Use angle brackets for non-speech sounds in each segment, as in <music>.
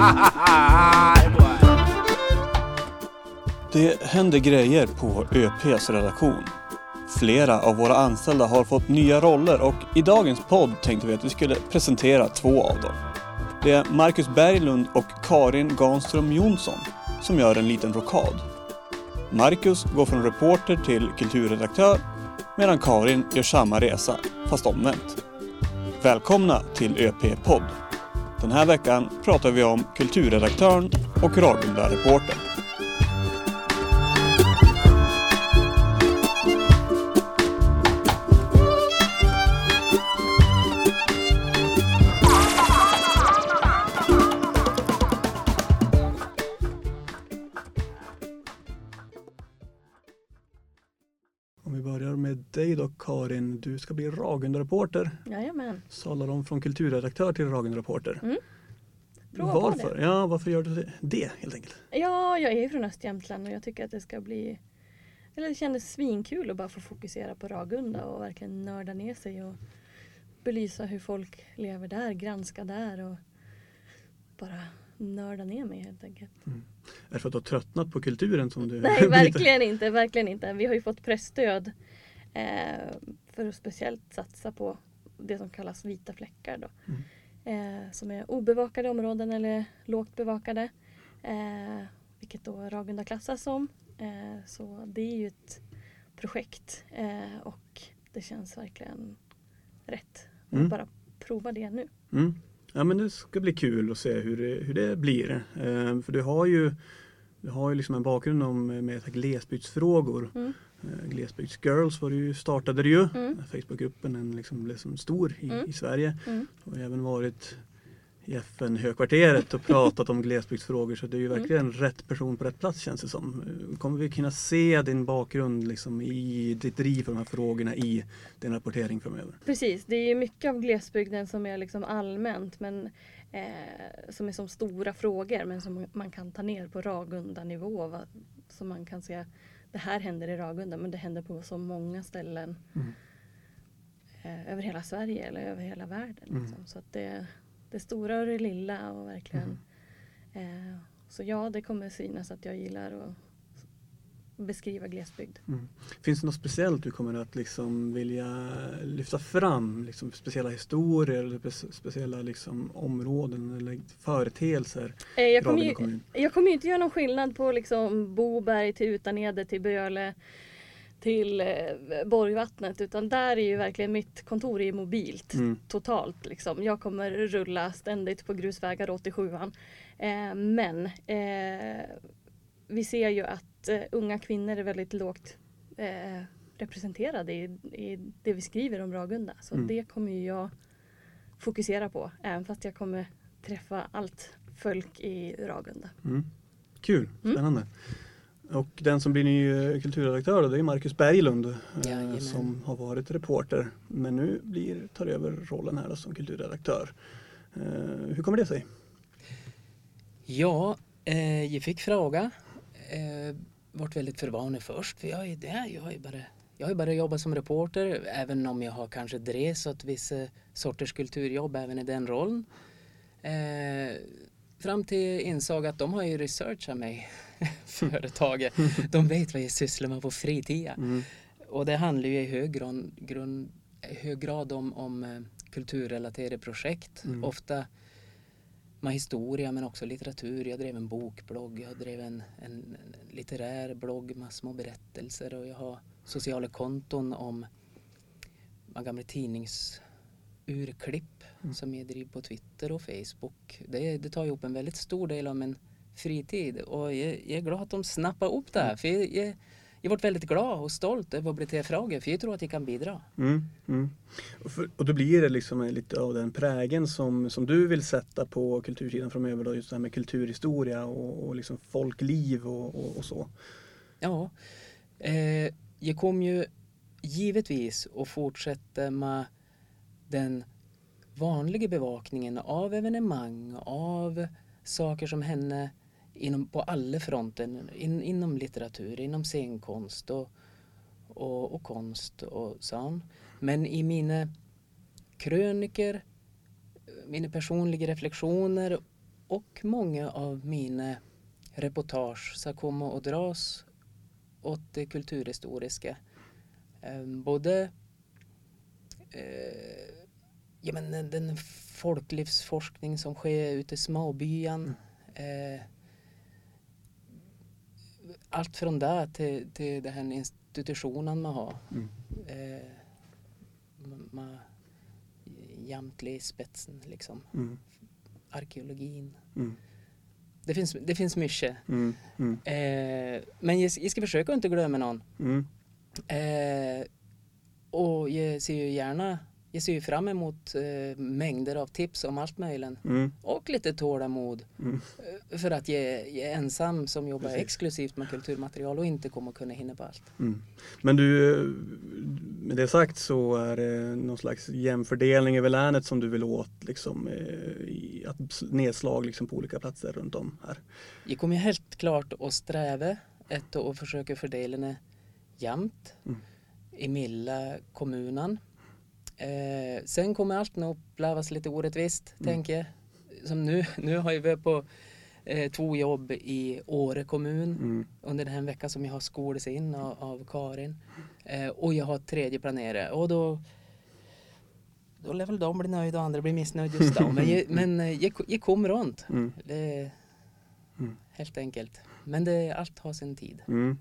<laughs> Det händer grejer på ÖPs redaktion. Flera av våra anställda har fått nya roller och i dagens podd tänkte vi att vi skulle presentera två av dem. Det är Marcus Berglund och Karin Ganström Jonsson som gör en liten rokad. Marcus går från reporter till kulturredaktör medan Karin gör samma resa, fast omvänt. Välkomna till ÖP-podd. Den här veckan pratar vi om kulturredaktören och Ragunda-reportern. Dig då Karin, du ska bli Ragunda-reporter. Jajamän. Sadlar om från kulturredaktör till Ragunda-reporter. Mm. Prova Varför? det. Ja, varför gör du det helt enkelt? Ja, jag är från Östjämtland och jag tycker att det ska bli... Eller det kändes svinkul att bara få fokusera på Ragunda och verkligen nörda ner sig och belysa hur folk lever där, granska där och bara nörda ner mig helt enkelt. Är det för att du har tröttnat på kulturen som du Nej, verkligen inte, verkligen inte. Vi har ju fått pressstöd för att speciellt satsa på det som kallas vita fläckar då. Mm. Eh, som är obevakade områden eller lågt bevakade. Eh, vilket då Ragunda klassas som. Eh, så det är ju ett projekt eh, och det känns verkligen rätt att Mm. bara prova det nu. Mm. Ja men det ska bli kul att se hur det, hur det blir. Eh, för du har ju du har ju liksom en bakgrund om, med glesbygdsfrågor. Mm. Eh, Glesbygdsgirls var det ju, startade det ju. Mm. Facebookgruppen liksom blev som stor i, Mm. i Sverige. Mm. Och även varit i FN-högkvarteret och pratat om glesbygdsfrågor så det är ju Mm. verkligen rätt person på rätt plats känns det som. Kommer vi kunna se din bakgrund liksom i ditt driv för de här frågorna i din rapportering framöver? Precis, det är ju mycket av glesbygden som är liksom allmänt men eh, som är som stora frågor men som man kan ta ner på Ragunda-nivå. va? Så man kan se det här händer i Ragunda men det händer på så många ställen Mm. eh, över hela Sverige eller över hela världen. Mm. Liksom. Så att det, det stora och det lilla och verkligen eh, så ja, det kommer synas att jag gillar att beskriva glesbygd. Mm. Finns det något speciellt du kommer att liksom vilja lyfta fram? Liksom speciella historier eller spe- speciella liksom områden eller företeelser Eh, jag kommer ju? Jag kommer inte göra någon skillnad på liksom Boberg till Utanede till Böle till eh, Borgvattnet utan där är ju verkligen mitt kontor är mobilt Mm. totalt. Liksom. Jag kommer rulla ständigt på grusvägar 87an. Eh, men eh, vi ser ju att eh, unga kvinnor är väldigt lågt eh, representerade i, i det vi skriver om Ragunda. Så Mm. det kommer jag fokusera på även fast jag kommer träffa allt folk i Ragunda. Mm. Kul, Mm. spännande. Och den som blir ny eh, kulturredaktör då, det är Marcus Berglund eh, Jajamän. som har varit reporter men nu blir, tar över rollen här då, som kulturredaktör. Eh, hur kommer det sig? Ja, eh, jag fick fråga. Eh, vart väldigt förvånad först för jag är där. Jag har ju bara, jag har bara jobbat som reporter även om jag har kanske drevs åt vissa sorters kulturjobb även i den rollen. Eh, fram till insåg att de har ju researchat mig, <laughs> företaget. De vet vad jag sysslar med på fritiden. Mm. Och det handlar ju i hög grad, grund, i hög grad om, om eh, kulturrelaterade projekt. Mm. Ofta med historia men också litteratur. Jag drev en bokblogg, jag drev en, en, en litterär blogg med små berättelser och jag har sociala konton om gamla tidningsurklipp Mm. som jag driver på Twitter och Facebook. Det, det tar ju upp en väldigt stor del av min fritid och jag, jag är glad att de snappar upp det här för jag, jag, jag varit väldigt glad och stolt över att bli tillfrågad för jag tror att jag kan bidra. Mm, mm. Och, för, och då blir det liksom lite av den prägen som, som du vill sätta på kultursidan framöver då, just det här med kulturhistoria och, och liksom folkliv och, och, och så. Ja, eh, jag kommer ju givetvis att fortsätta med den vanliga bevakningen av evenemang, av saker som händer inom, på alla fronter, in, inom litteratur, inom scenkonst och, och, och konst och sånt. Men i mina kröniker, mina personliga reflektioner och många av mina reportage ska komma och dras åt det kulturhistoriska. Ehm, både eh, ja, men den, folklivsforskning som sker ute i småbyan. Eh, allt från det till, till den här institutionen man har. Mm. Eh, man, Jamtli spetsen liksom. Mm. Arkeologin. Mm. Det finns, det finns mycket. Mm. Mm. Eh, men jag, jag ska försöka inte glömma någon. Mm. Eh, och jag ser ju gärna, jag ser ju fram emot eh, mängder av tips om allt möjligt. Mm. Och lite tålamod. Mm. Eh, För att jag, jag är ensam som jobbar Precis. exklusivt med kulturmaterial och inte kommer kunna hinna på allt. Mm. Men du, med det sagt så är det någon slags jämfördelning över länet som du vill åt, liksom, eh, i att nedslag liksom, på olika platser runt om här. Jag kommer helt klart att sträva efter att försöka fördela det jämnt Mm. i Milla kommunen. Eh, sen kommer allt nog upplevas lite orättvist, Mm. tänker jag. Som nu, nu har jag varit på eh, två jobb i Åre kommun Mm. under den här veckan som jag har skolats in av, av Karin. Eh, och jag har tredje planerat och då då lär väl de bli nöjda och andra bli missnöjda just då. Men, jag, men eh, jag, jag kom runt. Mm. Det, Mm. Helt enkelt. Men det, allt har sin tid. Mm.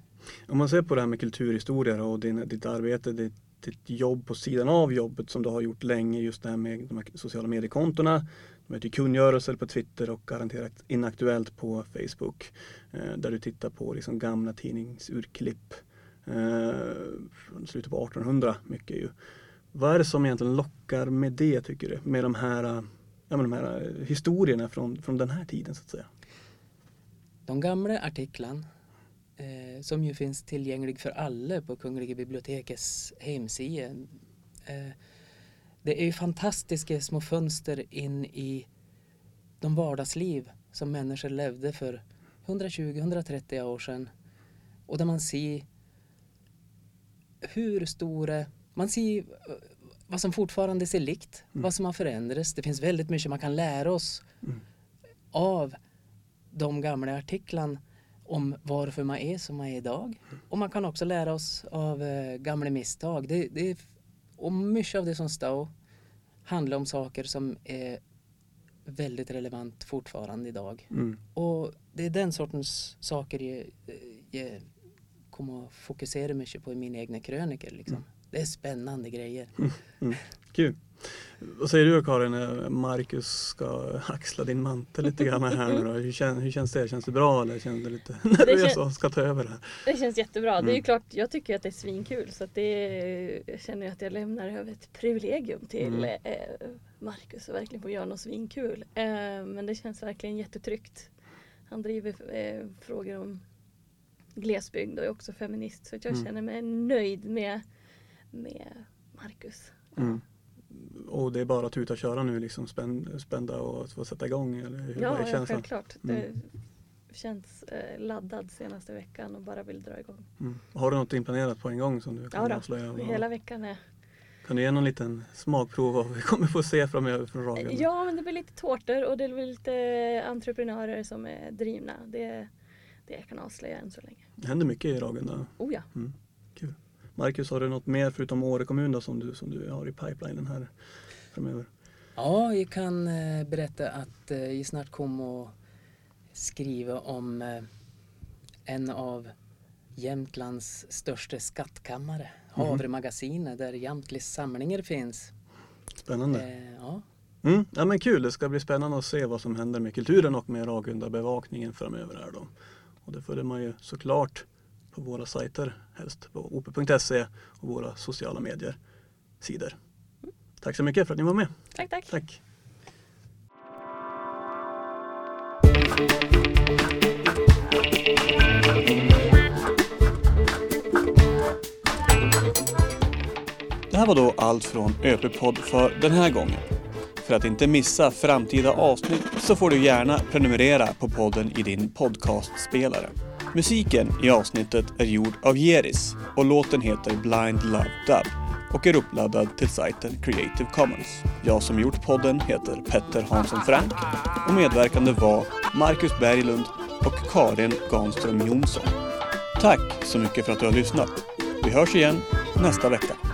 Om man ser på det här med kulturhistoria och din, ditt arbete, ditt, ditt jobb på sidan av jobbet som du har gjort länge, just det här med de här sociala mediekontona. Du heter kungörelser på Twitter och garanterat inaktuellt på Facebook. Eh, där du tittar på liksom gamla tidningsurklipp eh, från slutet på 1800 mycket ju. Vad är det som egentligen lockar med det tycker du? Med de här, ja, med de här historierna från, från den här tiden så att säga. De gamla artiklarna eh, som ju finns tillgänglig för alla på Kungliga bibliotekets hemsida. Eh, det är ju fantastiska små fönster in i de vardagsliv som människor levde för 120-130 år sedan. Och där man ser hur stora, man ser vad som fortfarande ser likt, Mm. vad som har förändrats. Det finns väldigt mycket man kan lära oss Mm. av de gamla artiklarna om varför man är som man är idag. Och man kan också lära oss av eh, gamla misstag. Det, det, är- och mycket av det som står handlar om saker som är väldigt relevant fortfarande idag. Mm. Och det är den sortens saker jag, jag kommer att fokusera mycket på i mina egna krönikor. Liksom. Det är spännande grejer. Kul. Vad säger du Karin när Marcus ska axla din mantel lite grann här nu då? Hur, kän, hur känns det? Känns det bra eller känns det lite nervös och ska ta över det här? Det känns jättebra. Det är ju Mm. klart, jag tycker att det är svinkul så att det jag känner jag att jag lämnar över ett privilegium till Mm. eh, Marcus och verkligen få göra något svinkul. Eh, men det känns verkligen jättetryggt. Han driver eh, frågor om glesbygd och är också feminist så att jag Mm. känner mig nöjd med, med Marcus. Mm. Och det är bara att tuta och köra nu liksom spän, spända och få sätta igång? Eller hur, Ja, ja självklart. Mm. Det känns eh, laddad senaste veckan och bara vill dra igång. Mm. Har du något inplanerat på en gång som du kan Ja då, avslöja? Vad- hela veckan är Kan du ge någon liten smakprov av vad vi kommer få se framöver från Ragunda? Ja, men det blir lite tårtor och det blir lite entreprenörer som är drivna. Det, det jag kan avslöja än så länge. Det händer mycket i Ragunda. Oh ja. Kul. Marcus, har du något mer förutom Åre kommun då, som, du, som du har i pipelinen här framöver? Ja, jag kan eh, berätta att eh, jag snart kommer att skriva om eh, en av Jämtlands största skattkammare, Mhm. Havremagasinet, där Jämtlis samlingar finns. Spännande. Eh, ja. Mm, ja men kul, det ska bli spännande att se vad som händer med kulturen och med Ragunda bevakningen framöver här då. Och det följer man ju såklart på våra sajter, helst på op.se och våra sociala medier sidor. Tack så mycket för att ni var med. Tack, tack. Tack. Det här var då allt från ÖP-podd för den här gången. För att inte missa framtida avsnitt så får du gärna prenumerera på podden i din podcastspelare. Musiken i avsnittet är gjord av Jeris och låten heter Blind Love Dub. och är uppladdad till sajten Creative Commons. Jag som gjort podden heter Petter Hansson Frank och medverkande var Marcus Berglund och Karin Ganström Jonsson. Tack så mycket för att du har lyssnat. Vi hörs igen nästa vecka.